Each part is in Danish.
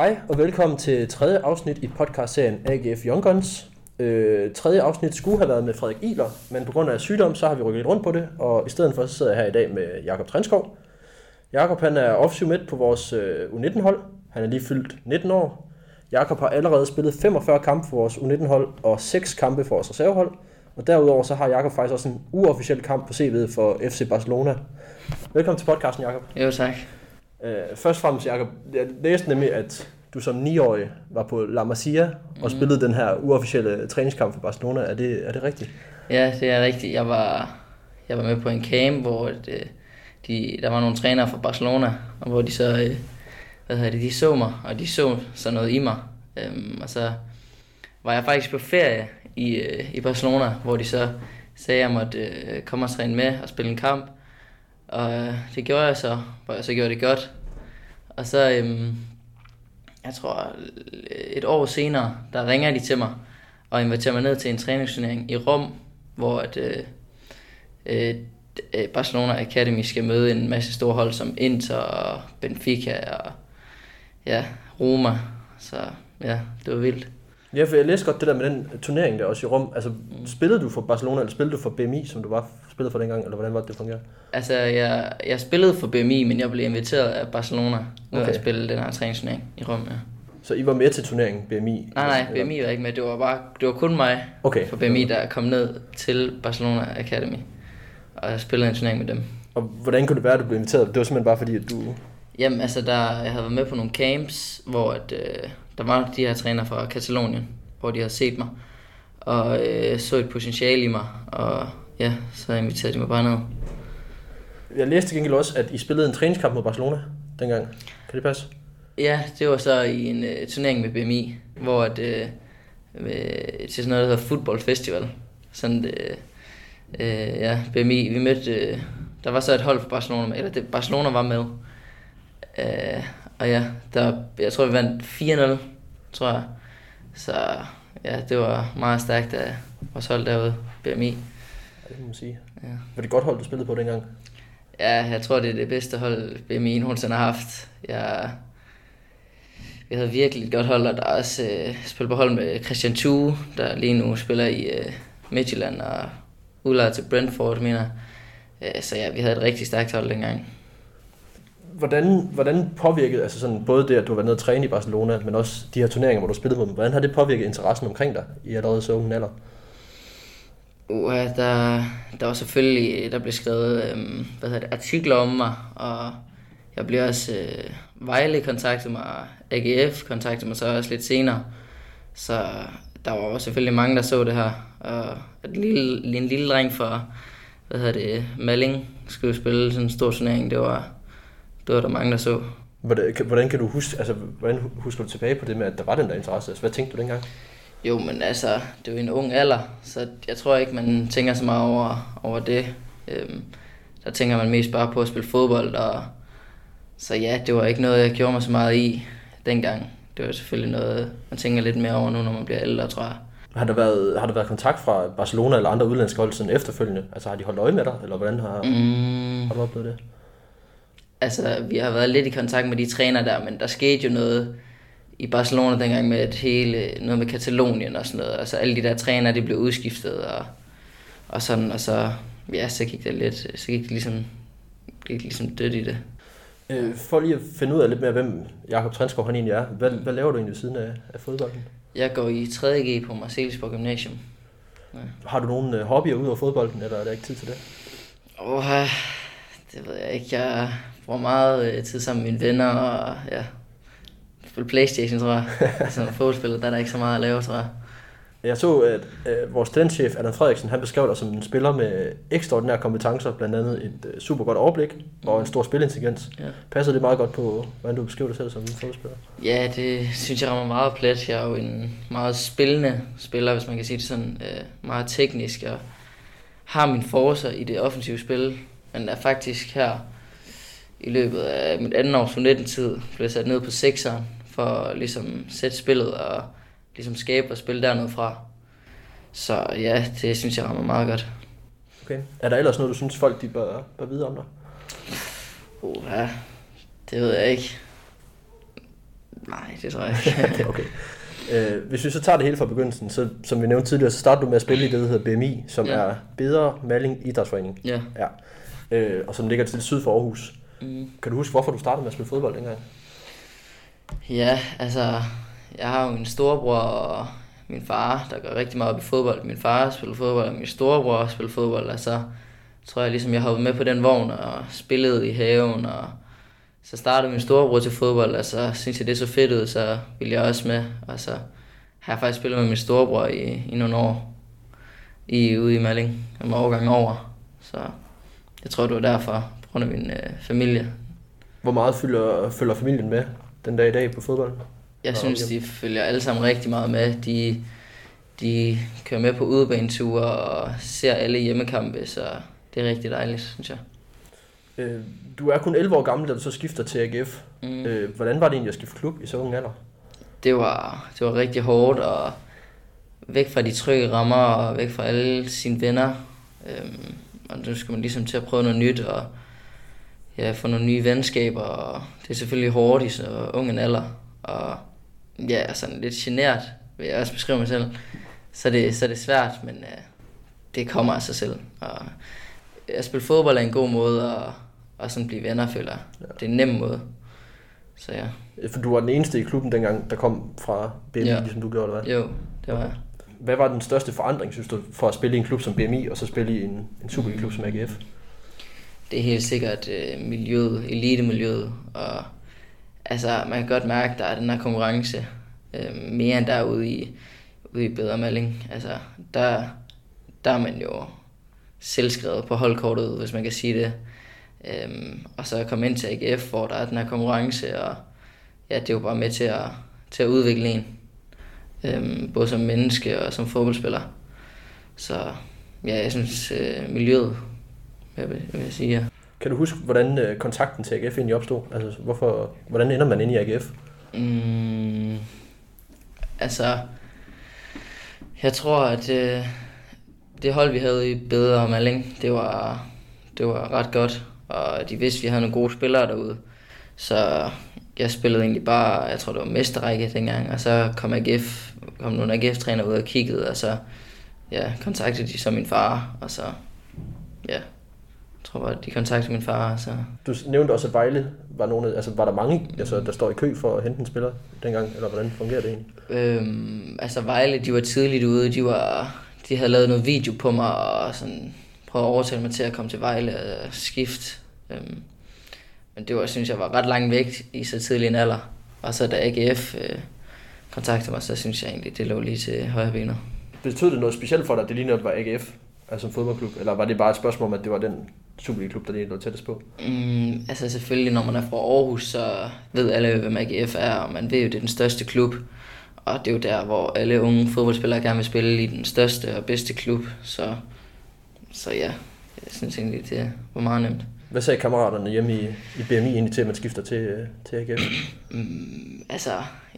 Hej og velkommen til tredje afsnit i podcastserien AGF Young Guns. Øh, tredje afsnit skulle have været med Frederik Iler, men på grund af sygdom, så har vi rykket lidt rundt på det, og i stedet for så sidder jeg her i dag med Jakob Trenskov. Jakob han er offensiv midt på vores øh, U19-hold. Han er lige fyldt 19 år. Jakob har allerede spillet 45 kampe for vores U19-hold og 6 kampe for vores reservehold. Og derudover så har Jakob faktisk også en uofficiel kamp på CV'et for FC Barcelona. Velkommen til podcasten, Jakob. Jo, tak. Øh, først og fremmest, Jacob, jeg læste nemlig, at du som 9-årig var på La Masia og spillede den her uofficielle træningskamp for Barcelona. Er det, er det rigtigt? Ja, det er rigtigt. Jeg var, jeg var med på en camp, hvor det, de, der var nogle trænere fra Barcelona, og hvor de så, øh, hvad hedder det, de så mig, og de så så noget i mig. Øhm, og så var jeg faktisk på ferie i, øh, i Barcelona, hvor de så sagde, at jeg måtte øh, komme og træne med og spille en kamp. Og øh, det gjorde jeg så, hvor jeg så gjorde det godt. Og så, øhm, jeg tror, et år senere, der ringer de til mig og inviterer mig ned til en træningsturnering i Rom, hvor at, øh, øh, Barcelona Academy skal møde en masse store hold som Inter og Benfica og ja, Roma. Så ja, det var vildt. Ja, for jeg læste godt det der med den turnering der også i Rom. Altså, spillede du for Barcelona, eller spillede du for BMI, som du var spillet for dengang, eller hvordan var det, det fungerede? Altså, jeg, jeg spillede for BMI, men jeg blev inviteret af Barcelona, når Okay. jeg spillede den her træningsturnering i Rom, ja. Så I var med til turneringen, BMI? Nej, nej, Eller- BMI var ikke med. Det var, bare, det var kun mig Okay. fra BMI, der kom ned til Barcelona Academy. Og jeg spillede en turnering med dem. Og hvordan kunne det være, at du blev inviteret? Det var simpelthen bare fordi, at du... Jamen, altså, der, jeg havde været med på nogle camps, hvor at, øh, der var de her træner fra Katalonien, hvor de havde set mig, og øh, så et potentiale i mig, og ja, så inviterede de mig bare ned. Jeg læste til gengæld også, at I spillede en træningskamp mod Barcelona dengang. Kan det passe? Ja, det var så i en øh, turnering med BMI, hvor at, øh, med, til sådan noget, der hedder Football Festival. Sådan, øh, øh, ja, BMI, vi mødte, øh, der var så et hold fra Barcelona med, eller det, Barcelona var med. Øh, og ja, der, jeg tror, vi vandt 4-0, tror jeg. Så ja, det var meget stærkt af vores hold derude, BMI. Det må man sige. Ja. Var det et godt hold, du spillede på dengang? Ja, jeg tror, det er det bedste hold, BMI nogensinde har haft. Jeg, vi havde virkelig et godt hold, og der er også øh, spillet på hold med Christian Thue, der lige nu spiller i øh, Midtjylland, og udlejet til Brentford, mener øh, Så ja, vi havde et rigtig stærkt hold dengang. Hvordan, hvordan påvirkede, altså sådan, både det, at du var nede og træne i Barcelona, men også de her turneringer, hvor du spillede mod dem, hvordan har det påvirket interessen omkring dig i allerede så unge alder? Uh, der, der var selvfølgelig, der blev skrevet øhm, hvad hedder det, artikler om mig, og jeg blev også, øh, Vejle kontaktede mig, AGF kontaktede mig så også lidt senere. Så der var også selvfølgelig mange, der så det her. Og et lille, en lille dreng fra, hvad hedder det, Malling skulle spille sådan en stor turnering, det var, det var der mange, der så. Hvordan, kan- hvordan kan du huske, altså, hvordan husker du tilbage på det med, at der var den der interesse? Altså, hvad tænkte du dengang? Jo, men altså, det er jo en ung alder, så jeg tror ikke, man tænker så meget over, over det. Øhm, der tænker man mest bare på at spille fodbold, og så ja, det var ikke noget, jeg gjorde mig så meget i dengang. Det var selvfølgelig noget, man tænker lidt mere over nu, når man bliver ældre, tror jeg. Har der været, har der været kontakt fra Barcelona eller andre udlandske hold sådan efterfølgende? Altså har de holdt øje med dig, eller hvordan har. Mm, har du oplevet det? altså, vi har været lidt i kontakt med de træner der, men der skete jo noget i Barcelona dengang med et hele, noget med Katalonien og sådan noget. Altså alle de der trænere, de blev udskiftet og, og sådan, og så, ja, så gik det lidt, så gik det ligesom, gik ligesom dødt i det. Øh, for lige at finde ud af lidt mere, hvem Jakob Transkov han egentlig er. Hvad, hvad laver du egentlig siden af, af fodbolden? Jeg går i 3.G på Marselisborg Gymnasium. Har du nogle øh, hobbyer ud over fodbolden, eller er der ikke tid til det? Åh, det ved jeg ikke. Jeg bruger meget øh, tid sammen med mine venner, og ja, spille Playstation, tror jeg. Som fodboldspiller, der er der ikke så meget at lave, tror jeg. Jeg så, at øh, vores talentchef, Adam Frederiksen, han beskrev dig som en spiller med ekstraordinære kompetencer, blandt andet et øh, super godt overblik og en stor spilintelligens. Ja. Passer det meget godt på, hvordan du beskriver dig selv som en fodboldspiller? Ja, det synes jeg rammer meget plet. Jeg er jo en meget spillende spiller, hvis man kan sige det sådan. Øh, meget teknisk og har min forser i det offensive spil. Men er faktisk her i løbet af mit anden års 19 tid blevet sat ned på sekseren for at ligesom sætte spillet og ligesom skabe og spille dernede fra. Så ja, det synes jeg rammer meget godt. Okay. Er der ellers noget, du synes, folk de bør, bør vide om dig? Uh, ja, det ved jeg ikke. Nej, det tror jeg ikke. okay. Øh, hvis vi så tager det hele fra begyndelsen, så som vi nævnte tidligere, så starter du med at spille i det, der hedder BMI, som Ja. er Bedre Malling Idrætsforening, ja. ja. øh, og som ligger til syd for Aarhus. Mm. Kan du huske, hvorfor du startede med at spille fodbold dengang? Ja, altså, jeg har jo en storebror og min far, der går rigtig meget op i fodbold. Min far spiller fodbold, og min storebror spiller fodbold. Altså, tror jeg ligesom, jeg hoppede med på den vogn og spillede i haven. Og så startede min storebror til fodbold, og så synes jeg, det er så fedt ud, så ville jeg også med. Og så har jeg faktisk spillet med min storebror i, i nogle år i, ude i Malling, om overgang over. Så jeg tror, det var derfor, på grund af min øh, familie. Hvor meget følger, følger familien med den dag i dag på fodbold? Jeg synes, de følger alle sammen rigtig meget med. De, de kører med på udebaneture og ser alle hjemmekampe, så det er rigtig dejligt, synes jeg. Øh, du er kun 11 år gammel, da du så skifter til AGF. Mm. Øh, hvordan var det egentlig at skifte klub i så ung alder? Det, var, det var rigtig hårdt, og væk fra de trygge rammer, og væk fra alle sine venner. Øhm, og nu skal man ligesom til at prøve noget nyt, og ja, få nogle nye venskaber, og det er selvfølgelig hårdt i så ung en alder. Og ja, sådan lidt genert, vil jeg også beskrive mig selv. Så er det, så er det svært, men øh, det kommer af sig selv. Og at spille fodbold er en god måde at, at sådan blive venner, føler. Ja. Det er en nem måde. Så ja, For du var den eneste i klubben dengang, der kom fra BMI, ja. Ligesom du gjorde, eller hvad? jo, det var jeg. Hvad var den største forandring, synes du, for at spille i en klub som BMI, og så spille i en, en Superliga-klub som AGF? Det er helt sikkert øh, miljøet, elitemiljøet, og altså, man kan godt mærke, at der er den her konkurrence, øh, mere end der er ude i, ude i Bedre Malling. Altså, der, der er man jo selvskrevet på holdkortet, hvis man kan sige det. Øhm, og så komme ind til AGF, hvor der er den her konkurrence, og ja, det er jo bare med til at, til at udvikle en. Øhm, både som menneske og som fodboldspiller. Så ja, jeg synes, øh, miljøet, hvad vil, vil jeg sige, ja. Kan du huske, hvordan øh, kontakten til AGF egentlig opstod? Altså, hvorfor, hvordan ender man inde i AGF? Mm, altså, jeg tror, at øh, det hold, vi havde i Bedre og Malling, det var, det var ret godt. Og de vidste, at vi havde nogle gode spillere derude. Så jeg spillede egentlig bare, jeg tror det var mesterrække dengang, og så kom AGF, kom nogle AGF-træner ud og kiggede, og så ja, kontaktede de så min far, og så ja, tror bare, de kontaktede min far, så Du nævnte også, at Vejle var nogle, af- altså var der mange, altså, der står i kø for at hente en spiller dengang, eller hvordan fungerer det egentlig? Øhm, altså Vejle, de var tidligt ude, de var, de havde lavet noget video på mig, og sådan prøvet at overtale mig til at komme til Vejle og skifte. Øhm, men det var, synes jeg, var ret langt væk i så tidlig en alder. Og så da AGF øh, kontaktede mig, så synes jeg egentlig, det lå lige til højre benet. Betød det noget specielt for dig, at det lige netop var AGF, altså en fodboldklub, eller var det bare et spørgsmål om, at det var den Superliga-klub, der lige lå tættest på? Mm, altså selvfølgelig, når man er fra Aarhus, så ved alle, hvem AGF er, og man ved jo, det er den største klub. Og det er jo der, hvor alle unge fodboldspillere gerne vil spille i den største og bedste klub. Så, så ja, jeg synes egentlig, det var meget nemt. Hvad sagde kammeraterne hjemme i, i BMI egentlig til, at man skifter til, øh, til AGF? Mm, altså,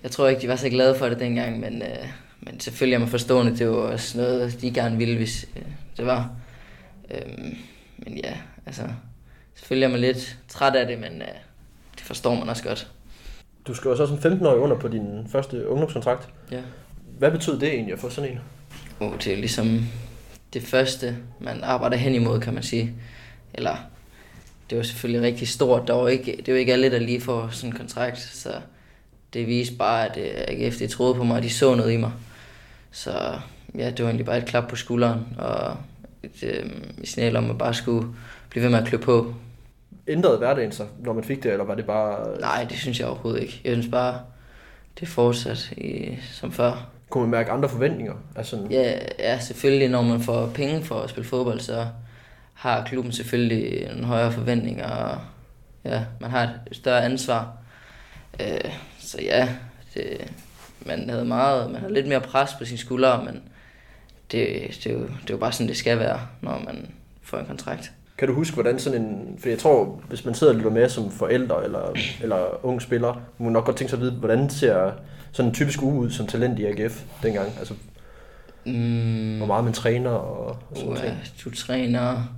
jeg tror ikke, de var så glade for det dengang, men, øh, men selvfølgelig er man forstående. Det var også noget, de gerne ville, hvis øh, det var. Øhm, men ja, altså, selvfølgelig er man lidt træt af det, men øh, det forstår man også godt. Du jo så som 15-årig under på din første ungdomskontrakt. Ja. Hvad betød det egentlig at få sådan en? Og det er ligesom det første, man arbejder hen imod, kan man sige. Eller, det var selvfølgelig rigtig stort. Der var ikke, det var ikke alle, der lige får sådan en kontrakt, så det viste bare, at øh, AGF de troede på mig, og de så noget i mig. Så ja, det var egentlig bare et klap på skulderen, og et, øh, signal om, at bare skulle blive ved med at klø på. Ændrede hverdagen sig, når man fik det, eller var det bare... Nej, det synes jeg overhovedet ikke. Jeg synes bare, det er fortsat i, som før. Kunne man mærke andre forventninger? Altså, Ja, ja, selvfølgelig, når man får penge for at spille fodbold, så har klubben selvfølgelig en højere forventninger, og ja, man har et større ansvar. Øh, så ja, det, man havde meget, man havde lidt mere pres på sine skuldre, men det, det, er jo, det er jo bare sådan, det skal være, når man får en kontrakt. Kan du huske, hvordan sådan en... For jeg tror, hvis man sidder og lytter med som forældre eller, eller ung spiller, må man nok godt tænke sig at vide, hvordan ser sådan en typisk uge ud som talent i AGF dengang? Altså, Mm, hvor meget man træner og, og sådan uh, noget. du træner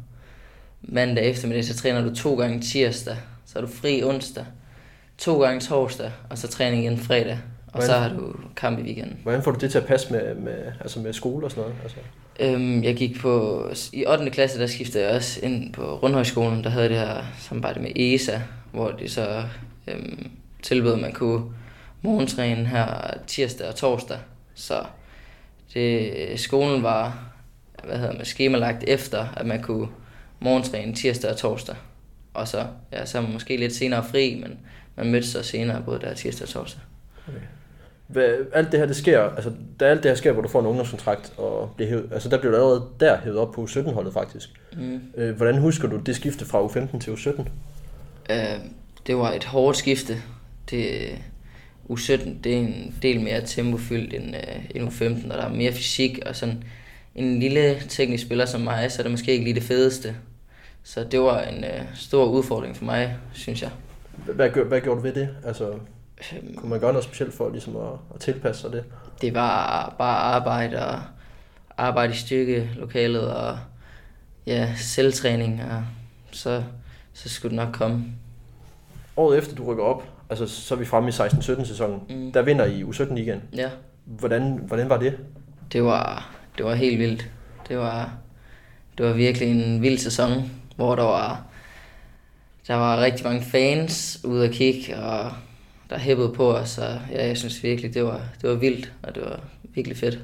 mandag eftermiddag, så træner du to gange tirsdag, så er du fri onsdag, to gange torsdag, og så træning igen fredag. Og Hvordan- så har du kamp i weekenden. Hvordan får du det til at passe med, med, altså med skole og sådan noget? Altså, Øhm, jeg gik på, i 8. klasse, der skiftede jeg også ind på Rundhøjskolen, der havde det her samarbejde med ESA, hvor de så øhm, tilbød, at man kunne morgentræne her tirsdag og torsdag. Så det, skolen var, hvad hedder man, skemalagt efter, at man kunne morgentræne tirsdag og torsdag. Og så, ja, så er man måske lidt senere fri, men man mødtes så senere både der tirsdag og torsdag hvad, alt det her, det sker, altså, da alt det her sker, hvor du får en ungdomskontrakt, og bliver hævet, altså, der bliver du allerede der hævet op på U17-holdet faktisk. Mm. Øh, hvordan husker du det skifte fra U15 til U17? Øh, det var et hårdt skifte. Det, U17 det er en del mere tempofyldt end, øh, end U15, og der er mere fysik, og sådan en lille teknisk spiller som mig, så er det måske ikke lige det fedeste. Så det var en øh, stor udfordring for mig, synes jeg. Hvad, hvad gjorde du ved det? Altså, Øhm, kunne man gøre noget specielt for ligesom at, at tilpasse sig det? Det var bare arbejde og arbejde i styrkelokalet og ja, selvtræning, og så, så skulle det nok komme. Året efter du rykker op, altså så er vi fremme i 16-17 sæsonen, Mm. der vinder I U17 igen. Ja. Hvordan, hvordan var det? Det var, det var helt vildt. Det var, det var virkelig en vild sæson, hvor der var, der var rigtig mange fans ude at kigge, og der hæppede på os, og ja, jeg synes virkelig, det var, det var vildt, og det var virkelig fedt.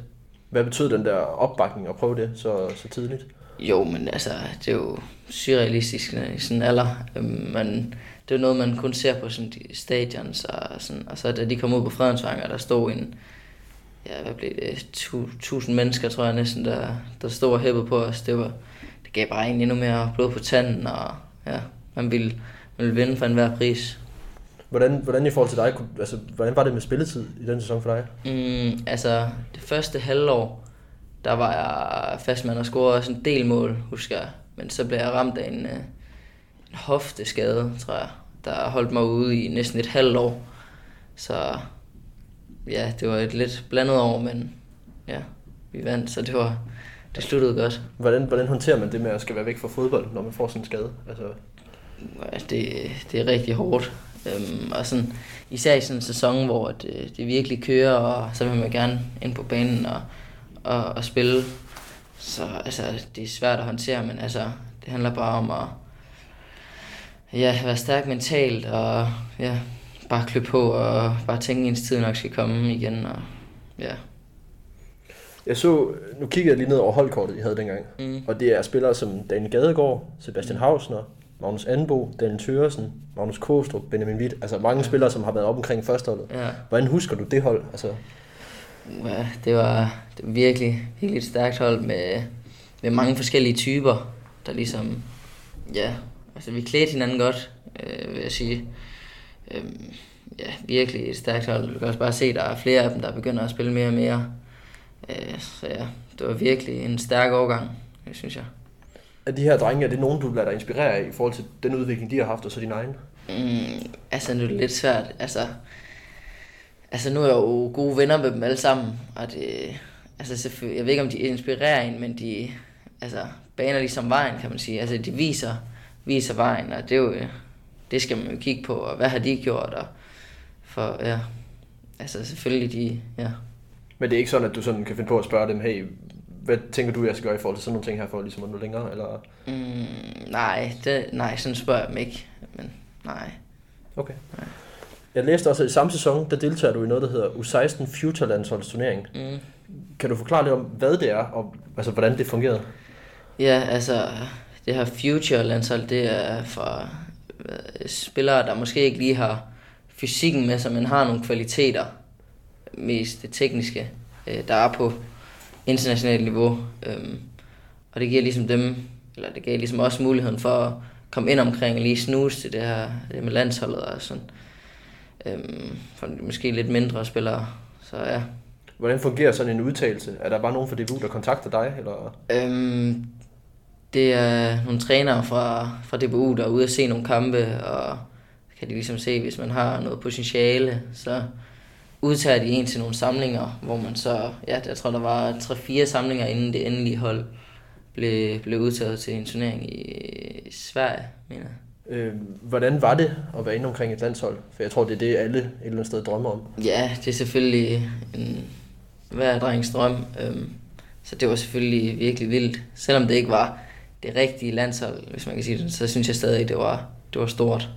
Hvad betød den der opbakning at prøve det så, så tidligt? Jo, men altså, det er jo surrealistisk i sådan en alder. Øhm, Man, det er noget, man kun ser på sådan de stadions, og, sådan, og så da de kom ud på Fredensvang, og der stod en, ja, hvad blev det, tu, tusind mennesker, tror jeg næsten, der, der stod og hæppede på os. Det, var, det gav bare en endnu mere blod på tanden, og ja, man ville, man ville vinde for enhver pris. Hvordan, hvordan i forhold til dig, altså, hvordan var det med spilletid i den sæson for dig? Mm, altså, det første halvår, der var jeg fastmand og scorede også en del mål, husker jeg. Men så blev jeg ramt af en, øh, en hofteskade, tror jeg, der holdt mig ude i næsten et halvt år. Så ja, det var et lidt blandet år, men ja, vi vandt, så det var det sluttede godt. Hvordan, hvordan håndterer man det med at skal være væk fra fodbold, når man får sådan en skade? Altså, Ja, det, det er rigtig hårdt. Øhm, og sådan, især i sådan en sæson, hvor det, det virkelig kører, og så vil man gerne ind på banen og, og, og spille. Så altså, det er svært at håndtere, men altså, det handler bare om at ja, være stærk mentalt, og ja, bare klø på, og bare tænke, at ens tid nok skal komme igen. Og, ja. jeg så, nu kiggede jeg lige ned over holdkortet, I havde dengang. Mm. Og det er spillere som Daniel Gadegaard, Sebastian Hausner, Magnus Anbo, Daniel Thøresen, Magnus Kostrup, Benjamin Witt. Altså mange spillere, som har været op omkring førsteholdet. ja. Hvordan husker du det hold? Altså, Ja, det var, det var virkelig, virkelig et stærkt hold med, med mange forskellige typer, der ligesom, ja, altså vi klædte hinanden godt, øh, vil jeg sige. Øhm, ja, virkelig et stærkt hold. Du kan også bare se, at der er flere af dem, der begynder at spille mere og mere. Øh, så ja, det var virkelig en stærk overgang, synes jeg. Er de her drenge, er det nogen, du lader dig inspirere af i forhold til den udvikling, de har haft, og så din egen? Mm, altså, nu er det lidt svært. Altså, altså, nu er jeg jo gode venner med dem alle sammen, og det, altså, selvfølgelig, jeg ved ikke, om de inspirerer en, men de altså, baner ligesom vejen, kan man sige. Altså, de viser, viser vejen, og det er jo, det skal man jo kigge på, og hvad har de gjort, og for, ja, altså, selvfølgelig de, ja. Men det er ikke sådan, at du sådan kan finde på at spørge dem, hey, hvad tænker du, jeg skal gøre i forhold til sådan nogle ting her, for ligesom at nå længere? Eller? Mm, nej, det, nej, sådan spørger jeg dem ikke, men nej. Okay. Jeg læste også, at i samme sæson, der deltager du i noget, der hedder U16 Future Landsholdsturnering. Mm. Kan du forklare lidt om, hvad det er, og altså, hvordan det fungerede? Ja, altså, det her future landshold, det er for øh, spillere, der måske ikke lige har fysikken med sig, men har nogle kvaliteter, mest det tekniske, øh, der er på internationalt niveau. Øhm, og det giver ligesom dem, eller det gav ligesom også muligheden for at komme ind omkring og lige snuse til det her det med landsholdet og sådan. Øhm, for måske lidt mindre spillere. Så ja, Hvordan fungerer sådan en udtalelse? Er der bare nogen fra DBU, der kontakter dig? Eller? Øhm, det er nogle trænere fra, fra DBU, der er ude at se nogle kampe, og kan de ligesom se, hvis man har noget potentiale, så udtager de en til nogle samlinger, hvor man så, ja, jeg tror, der var 3-4 samlinger, inden det endelige hold blev, blev udtaget til en turnering i, Sverige, mener jeg. Øh, hvordan var det at være inde omkring et landshold? For jeg tror, det er det, alle et eller andet sted drømmer om. Ja, det er selvfølgelig en hver drengs drøm. Øhm, så det var selvfølgelig virkelig vildt. Selvom det ikke var det rigtige landshold, hvis man kan sige det, så synes jeg stadig, det var, det var stort.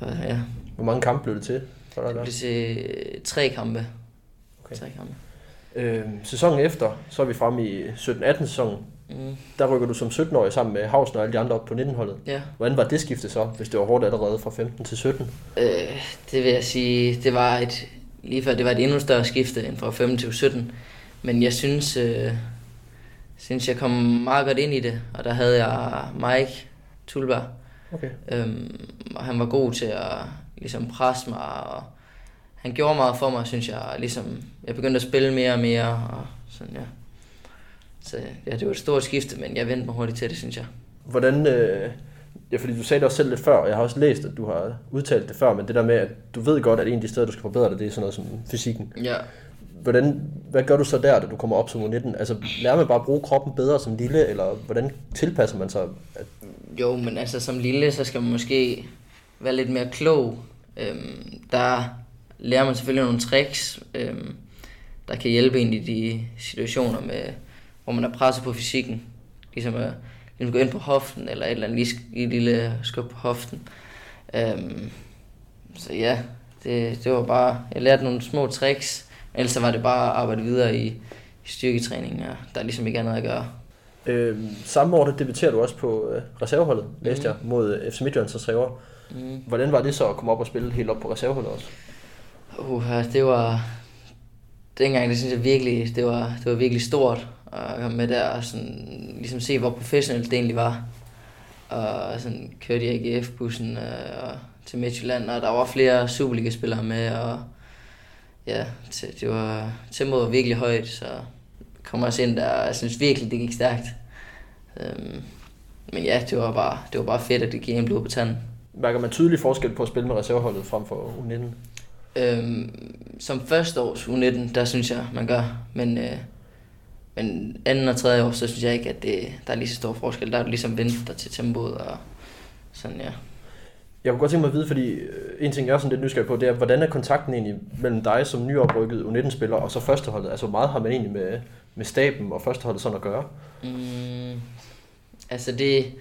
Og, ja, Hvor mange kampe blev det til? Dig det blev til tre kampe. Okay. Tre kampe. Øh, sæsonen efter, så er vi fremme i 17-18 sæsonen. Mm, Der rykker du som 17-årig sammen med Havsen og alle de andre op på 19-holdet. ja. Hvordan var det skifte så, hvis det var hårdt allerede fra 15 til 17? Øh, det vil jeg sige, det var et, lige før, det var et endnu større skifte end fra 15 til 17. Men jeg synes, øh, synes, jeg kom meget godt ind i det, og der havde jeg Mike Tulberg, Okay. øhm, og han var god til at ligesom presse mig, og han gjorde meget for mig, synes jeg, ligesom, jeg begyndte at spille mere og mere, og sådan, ja. Så ja, det var et stort skifte, men jeg vendte mig hurtigt til det, synes jeg. Hvordan, øh, ja, fordi du sagde det også selv lidt før, og jeg har også læst, at du har udtalt det før, men det der med, at du ved godt, at en af de steder, du skal forbedre dig, det er sådan noget som fysikken. Ja, Hvordan, hvad gør du så der, da du kommer op som U19? Altså, lærer man bare at bruge kroppen bedre som lille, eller hvordan tilpasser man sig? At, Jo, men altså som lille, så skal man måske være lidt mere klog. Øhm, der lærer man selvfølgelig nogle tricks, øhm, der kan hjælpe en i de situationer, med, hvor man er presset på fysikken. Ligesom at ligesom gå ind på hoften, eller et eller andet lige et lille skub på hoften. Øhm, så ja, det, det var bare, jeg lærte nogle små tricks, ellers var det bare at arbejde videre i, i styrketræning, og der er ligesom ikke andet at gøre øh, samme år, der debuterer du også på øh, reserveholdet, læste jeg, mod øh, FC Midtjyllands reserver. Mm. Hvordan var det så at komme op og spille helt op på reserveholdet også? Uh, det var... Dengang, det synes jeg virkelig, det var, det var virkelig stort at komme med der og sådan, ligesom se, hvor professionelt det egentlig var. Og sådan kørte i AGF-bussen øh, og til Midtjylland, og der var flere Superliga-spillere med, og ja, det, det var, tempoet var virkelig højt, så kom også ind der, og jeg synes virkelig, det gik stærkt. Øhm, men ja, det var bare, det var bare fedt, at det gik en blod på tanden. Mærker man tydelig forskel på at spille med reserveholdet frem for U19? Øhm, som første års U19, der synes jeg, man gør. Men, øh, men anden og tredje år, så synes jeg ikke, at det, der er lige så stor forskel. Der er du ligesom vendt dig til tempoet og sådan, ja. Jeg kunne godt tænke mig at vide, fordi øh, en ting, jeg er sådan lidt nysgerrig på, det er, hvordan er kontakten egentlig mellem dig som nyoprykket U19-spiller og så førsteholdet? Altså, hvor meget har man egentlig med, med staben og førsteholdet sådan at gøre? Mm, altså det,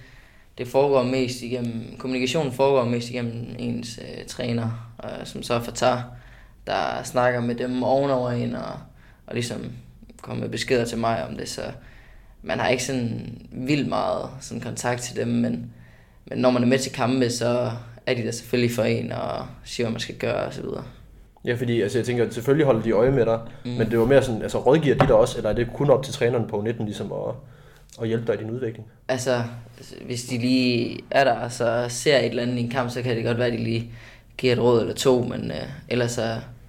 det foregår mest igennem, kommunikationen foregår mest igennem ens øh, træner, øh, som så fortager, der snakker med dem ovenover en og, og ligesom kommer med beskeder til mig om det, så man har ikke sådan vildt meget sådan kontakt til dem, men, men når man er med til kampe, så er de der selvfølgelig for en og siger, hvad man skal gøre og så videre. Ja, fordi altså, jeg tænker, selvfølgelig holder de øje med dig, mm. men det var mere sådan, altså rådgiver de dig også, eller er det kun op til træneren på U19 ligesom at, at hjælpe dig i din udvikling? Altså, hvis de lige er der, og så ser et eller andet i en kamp, så kan det godt være, at de lige giver et råd eller to, men øh, ellers så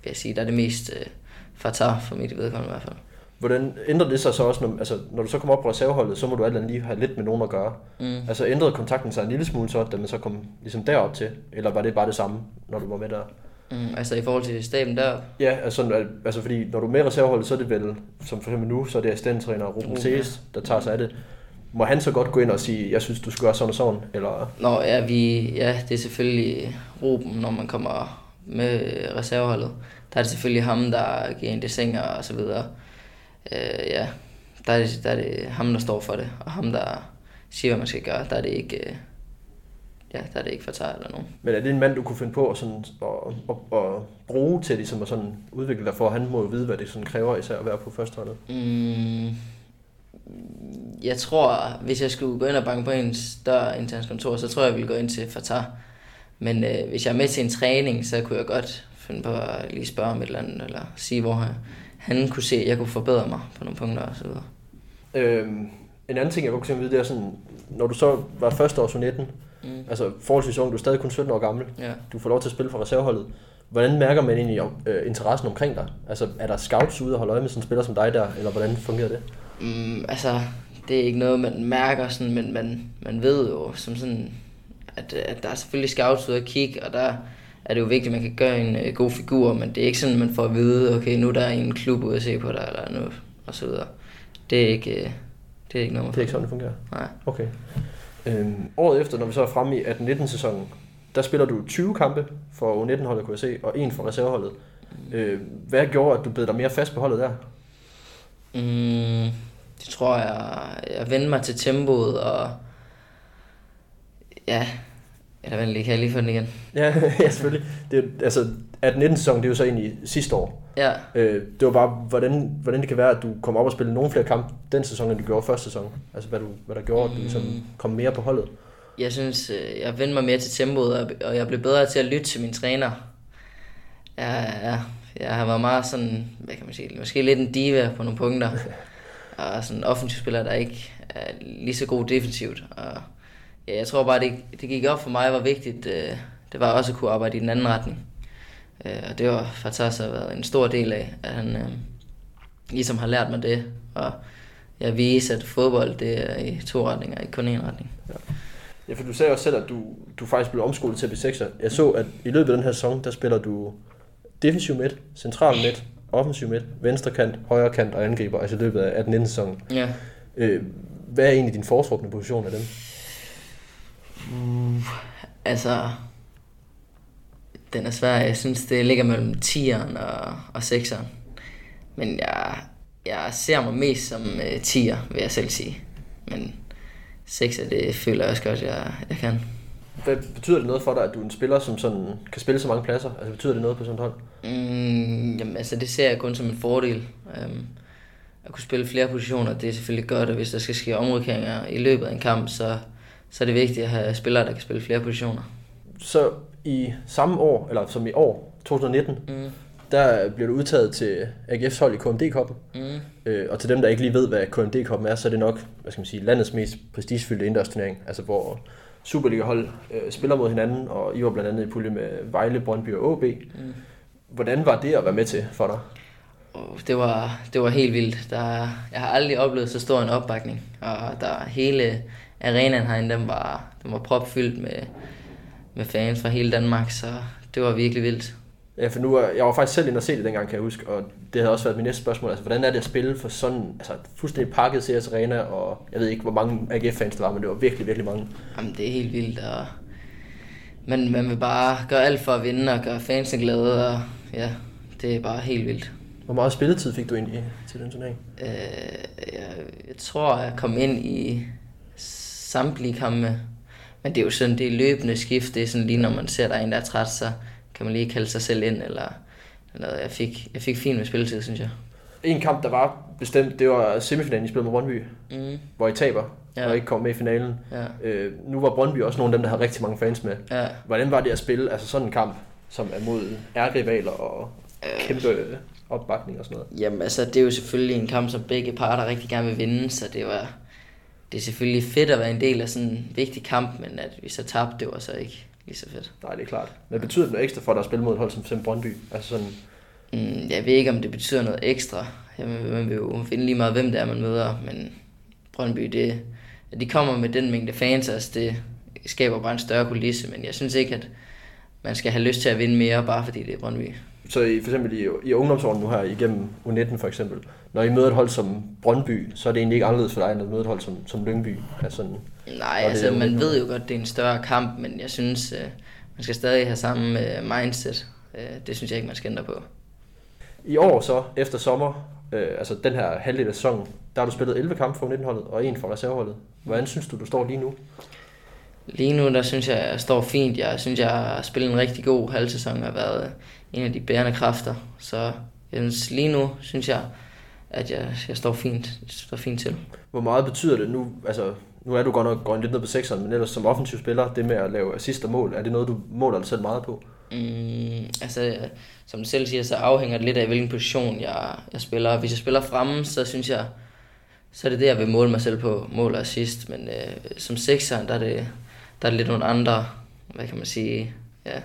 vil jeg sige, der er det mest øh, fatar for mit vedkommende i hvert fald. Hvordan ændrer det sig så også, når, altså, når du så kommer op på reserveholdet, så må du alt andet lige have lidt med nogen at gøre. Mm. Altså ændrede kontakten sig en lille smule så, da man så kom ligesom derop til, eller var det bare det samme, når du var med der? Mm, altså i forhold til staben der, Ja, altså, altså fordi når du er med reserveholdet, så er det vel, som for eksempel nu, så er det assistenttræner Ruben Ruben, Thees, der tager sig af det. Må han så godt gå ind og sige, jeg synes, du skal gøre sådan og sådan, eller... Nå, ja, vi, ja, det er selvfølgelig Ruben, når man kommer med reserveholdet. Der er det selvfølgelig ham, der giver en desinger og så videre. Øh, ja, der er, det, der er det ham, der står for det, og ham, der siger, hvad man skal gøre. Der er det ikke, øh, ja, der er det ikke fatar eller nogen. Men er det en mand, du kunne finde på at, sådan, at, at, at bruge til ligesom at sådan udvikle dig for? Han må jo vide, hvad det sådan kræver især at være på førsteholdet. Mm, jeg tror, hvis jeg skulle gå ind og banke på en større internt kontor, så tror jeg, jeg ville gå ind til Fatah. Men øh, hvis jeg er med til en træning, så kunne jeg godt finde på at lige spørge om et eller andet, eller sige, hvor han, han kunne se, at jeg kunne forbedre mig på nogle punkter videre. Øhm, en anden ting, jeg kunne tænke vide, det er sådan, når du så var første års 19, Mm. altså forholdsvis ung, du er stadig kun 17 år gammel, Ja. du får lov til at spille for reserveholdet. Hvordan mærker man egentlig øh, interessen omkring dig? Altså er der scouts ude og holde øje med sådan en spiller som dig der, eller hvordan fungerer det? Mm, altså, det er ikke noget, man mærker, sådan, men man, man ved jo, som sådan, at, at der er selvfølgelig scouts ude at kigge, og der er det jo vigtigt, at man kan gøre en øh, god figur, men det er ikke sådan, man får at vide, okay, nu er der en klub ude at se på dig, eller nu, og så videre. Det er ikke, øh, det er ikke noget, man Det er ikke sådan, det fungerer. Nej. Okay. Øhm, året efter, når vi så er fremme i 18-19 sæsonen, der spiller du 20 kampe for U19-holdet, kunne jeg se, og en for reserveholdet. Øh, hvad gjorde, at du blev dig mere fast på holdet der? Mm, det tror jeg, jeg vendte mig til tempoet, og ja, lige, kan jeg lige den igen? Ja, ja selvfølgelig. Det altså, 18-19 sæsonen, det er jo så egentlig sidste år. Ja, Øh, det var bare, hvordan, hvordan det kan være, at du kom op og spille nogle flere kampe den sæson, end du gjorde første sæson. Altså, hvad, du, hvad der gjorde, at du ligesom kom mere på holdet. jeg synes, øh, jeg vendte mig mere til tempoet, og- og jeg blev bedre til at lytte til min træner. Jeg, jeg, jeg har været meget sådan, hvad kan man sige, måske lidt en diva på nogle punkter. Og sådan en offensiv spiller, der ikke er lige så god defensivt. Og ja, jeg tror bare, det, det gik op for mig, hvor vigtigt øh, det var også at kunne arbejde i den anden retning. Øh, og det var faktisk har været en stor del af, at han øh, ligesom har lært mig det. Og jeg viser, at fodbold det er i to retninger, ikke kun én retning. Ja, for du sagde også selv, at du, du faktisk blev omskolet til at blive sekser. Jeg så, at i løbet af den her sæson, der spiller du defensiv midt, central midt, offensiv midt, venstre kant, højre kant og angriber, altså i løbet af 18 sæsonen. Ja. Øh, hvad er egentlig din foretrukne position af dem? Uh, altså, den er svær. Jeg synes, det ligger mellem 10'eren og, og 6'eren. Men jeg, jeg ser mig mest som uh, 10'er, vil jeg selv sige. Men 6'er, det føler jeg også godt, jeg, jeg kan. Hvad betyder det noget for dig, at du er en spiller, som sådan kan spille så mange pladser? Altså betyder det noget på sådan et hold? Mm, jamen, altså, det ser jeg kun som en fordel. Um, at kunne spille flere positioner, det er selvfølgelig godt, og hvis der skal ske omrykninger i løbet af en kamp, så, så er det vigtigt at have spillere, der kan spille flere positioner. Så i samme år, eller som i år, 2019, Mm, der bliver du udtaget til AGF's hold i KMD-koppen. mm, Øh, og til dem, der ikke lige ved, hvad KMD-koppen er, så er det nok, hvad skal man sige, landets mest prestigefyldte indendørsturnering. Altså hvor Superliga-hold øh, spiller mod hinanden, og I var blandt andet i pulje med Vejle, Brøndby og AB. mm. Hvordan var det at være med til for dig? Det, var, det var helt vildt. Der, jeg har aldrig oplevet så stor en opbakning. Og der hele arenaen herinde, den var, den var propfyldt med, med fans fra hele Danmark, så det var virkelig vildt. Ja, for nu jeg var faktisk selv inde og se det dengang, kan jeg huske, og det havde også været mit næste spørgsmål. Altså, hvordan er det at spille for sådan altså, fuldstændig pakket CS Arena, og jeg ved ikke, hvor mange AGF-fans der var, men det var virkelig, virkelig mange. Jamen, det er helt vildt, og man, man vil bare gøre alt for at vinde og gøre fansene glade, og ja, det er bare helt vildt. Hvor meget spilletid fik du egentlig til den turnering? Øh, jeg, jeg tror, jeg kom ind i samtlige kampe. Men det er jo sådan, det er løbende skift. Det er sådan lige, når man ser, der er en, der er træt, så kan man lige kalde sig selv ind. Eller, eller. Jeg, fik, jeg fik fint med spilletid, synes jeg. En kamp, der var bestemt, det var semifinalen, I spillede med Brøndby, Mm, hvor I taber, ja. Ja. og ikke kom med i finalen. ja, Øh, nu var Brøndby også nogle af dem, der havde rigtig mange fans med. ja. Hvordan var det at spille altså sådan en kamp, som er mod ærgerivaler og kæmpe øh, opbakning og sådan noget? Jamen altså, det er jo selvfølgelig en kamp, som begge parter rigtig gerne vil vinde, så det var... Det er selvfølgelig fedt at være en del af sådan en vigtig kamp, men at vi så tabte, det var så ikke lige så fedt. Nej, det er klart. Men betyder det noget ekstra for dig at spille mod et hold som f.eks. Brøndby? Altså sådan, Mm, jeg ved ikke, om det betyder noget ekstra. Jamen, man vil jo finde lige meget, hvem det er, man møder, men Brøndby, det, at de kommer med den mængde fans, altså det skaber bare en større kulisse, men jeg synes ikke, at man skal have lyst til at vinde mere, bare fordi det er Brøndby. Så i, for eksempel i, i ungdomsårene nu her, igennem U19 for eksempel, når I møder et hold som Brøndby, så er det egentlig ikke anderledes for dig, end at møde et hold som, som Lyngby. Altså Nej, altså man ved jo godt, det er en større kamp, men jeg synes, øh, man skal stadig have samme øh, mindset. Øh, Det synes jeg ikke, man skal ændre på. I år så, efter sommer, øh, altså den her halvdel af sæsonen, der har du spillet 11 kampe for U19-holdet og en for reserveholdet. Hvordan synes du, du står lige nu? Lige nu, der synes jeg, jeg står fint. Jeg synes, jeg har spillet en rigtig god halvsæson og har været en af de bærende kræfter. Så jeg synes, lige nu synes jeg, at jeg, jeg står, fint, står fint til. Hvor meget betyder det nu, altså nu er du godt nok gået lidt ned på sekseren, men ellers som offensiv spiller, det med at lave assist og mål, er det noget, du måler dig selv meget på? Mm, altså, som du selv siger, så afhænger det lidt af, hvilken position jeg, jeg spiller. Hvis jeg spiller fremme, så synes jeg, så er det det, jeg vil måle mig selv på, mål og assist. Men øh, som sekser, der er, det, der er lidt nogle andre, hvad kan man sige, ja,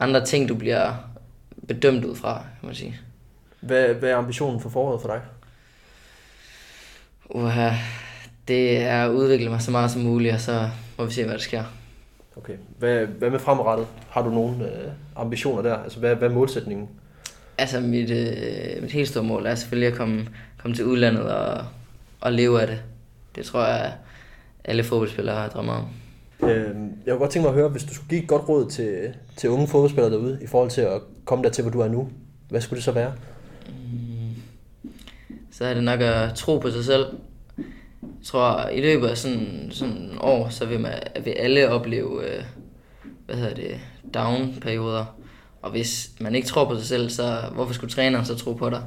andre ting, du bliver bedømt ud fra, kan man sige. Hvad, hvad er ambitionen for foråret for dig? Uha, det er at udvikle mig så meget som muligt, og så må vi se, hvad der sker. Okay. Hvad, hvad med fremadrettet? Har du nogle øh, ambitioner der? Altså hvad, hvad er målsætningen? Altså, mit, øh, mit helt store mål er selvfølgelig at komme, komme til udlandet og, og leve af det. Det tror jeg alle fodboldspillere drømmer om. Øh, jeg kunne godt tænke mig at høre, hvis du skulle give et godt råd til, til unge fodboldspillere derude, i forhold til at komme der til, hvor du er nu, hvad skulle det så være? Mm, så er det nok at tro på sig selv. Jeg tror, i løbet af sådan, sådan en år, så vil, man, vil alle opleve, øh, hvad hedder det, down-perioder. Og hvis man ikke tror på sig selv, så hvorfor skulle træneren så tro på dig?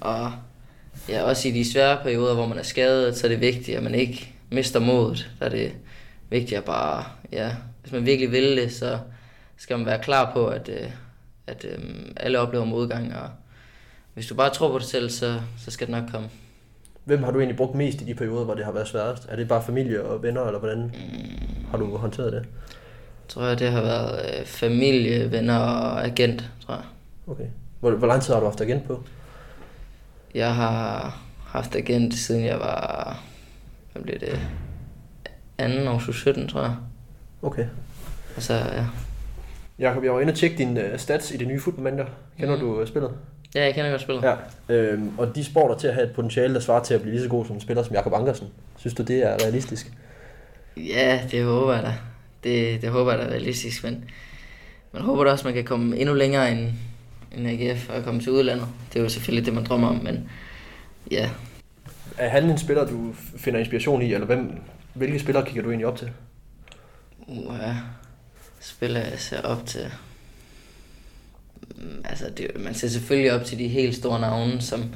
Og ja, også i de svære perioder, hvor man er skadet, så er det vigtigt, at man ikke mister modet. Der er det vigtigt at bare, ja, hvis man virkelig vil det, så skal man være klar på, at, øh, at øh, alle oplever modgang, og hvis du bare tror på dig selv, så, så skal det nok komme. Hvem har du egentlig brugt mest i de perioder, hvor det har været sværest? Er det bare familie og venner, eller hvordan Mm, har du håndteret det? jeg tror jeg, det har været øh, familie, venner og agent, tror jeg. Okay. Hvor, hvor lang tid har du haft agent på? Jeg har haft agent, siden jeg var, hvad blev det, anden år 17, tror jeg. Okay. Så, ja. Jakob, jeg var inde og tjekke dine uh, stats i det nye Football Kender Mhm. du uh, spillet? Ja, jeg kender godt spillet. Ja. Øhm, og de spår dig til at have et potentiale, der svarer til at blive lige så god som en spiller som Jakob Ankersen. Synes du, det er realistisk? Ja, det håber jeg da. Det, det håber jeg da er realistisk, men man håber da også, at man kan komme endnu længere end, end AGF og komme til udlandet. Det er jo selvfølgelig det, man drømmer om, men ja, Er han en spiller, du finder inspiration i, eller hvem, hvilke spillere kigger du egentlig op til? uh, spiller jeg ser op til. Mm, altså, det, man ser selvfølgelig op til de helt store navne, som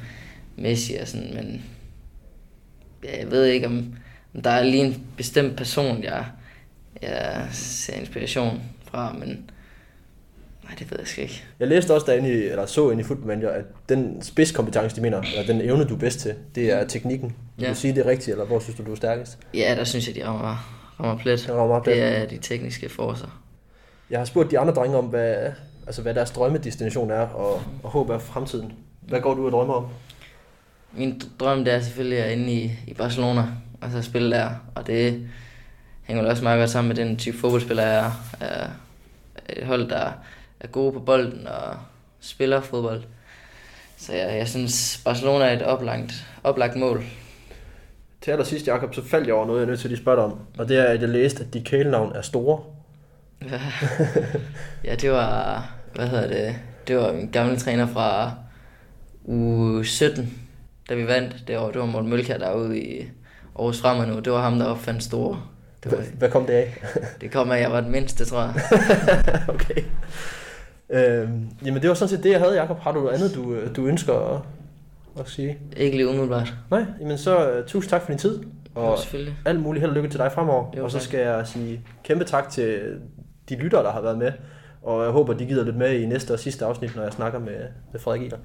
Messi og sådan, men ja, jeg ved ikke, om, om der er lige en bestemt person, jeg, jeg ser inspiration fra, men nej, det ved jeg sgu ikke. Jeg læste også derinde i, eller så ind i Football Manager, at den spidskompetence, de mener, eller den evne, du er bedst til, det er teknikken. Vil Ja. du sige det er rigtigt, eller hvor synes du, du er stærkest? Ja, der synes jeg, de rammer, rammer plet. Den rammer plet. Det er de tekniske forser. Jeg har spurgt de andre drenge om, hvad, altså, hvad deres drømmedestination er, og, og håb er for fremtiden. Hvad går du og drømmer om? Min drøm det er selvfølgelig at inde i, i Barcelona og så spille der. Og det hænger også meget godt sammen med den type fodboldspiller, jeg er et hold, der er gode på bolden og spiller fodbold. Så jeg, jeg synes, Barcelona er et oplagt, oplagt mål. Til allersidst, Jakob, så faldt jeg over noget, jeg er nødt til at spørge dig om. Og det er, at jeg læste, at de kælenavn er store. ja, det var, hvad hedder det, det var min gamle træner fra u 17, da vi vandt det år. Det var Morten Mølkær derude i Aarhus Fremad nu. Det var ham, der opfandt store. Det, var, Hvad kom det af? det kom af, at jeg var den mindste, tror jeg. okay. Øhm, jamen, det var sådan set det, jeg havde, Jakob. Har du noget andet, du, du ønsker at, at sige? Ikke lige umiddelbart. Nej, jamen så uh, tusind tak for din tid. Og selvfølgelig. alt muligt held og lykke til dig fremover. Jo, og så skal jeg sige kæmpe tak til de lyttere, der har været med. Og jeg håber, de gider lidt med i næste og sidste afsnit, når jeg snakker med, med Frederik Iler.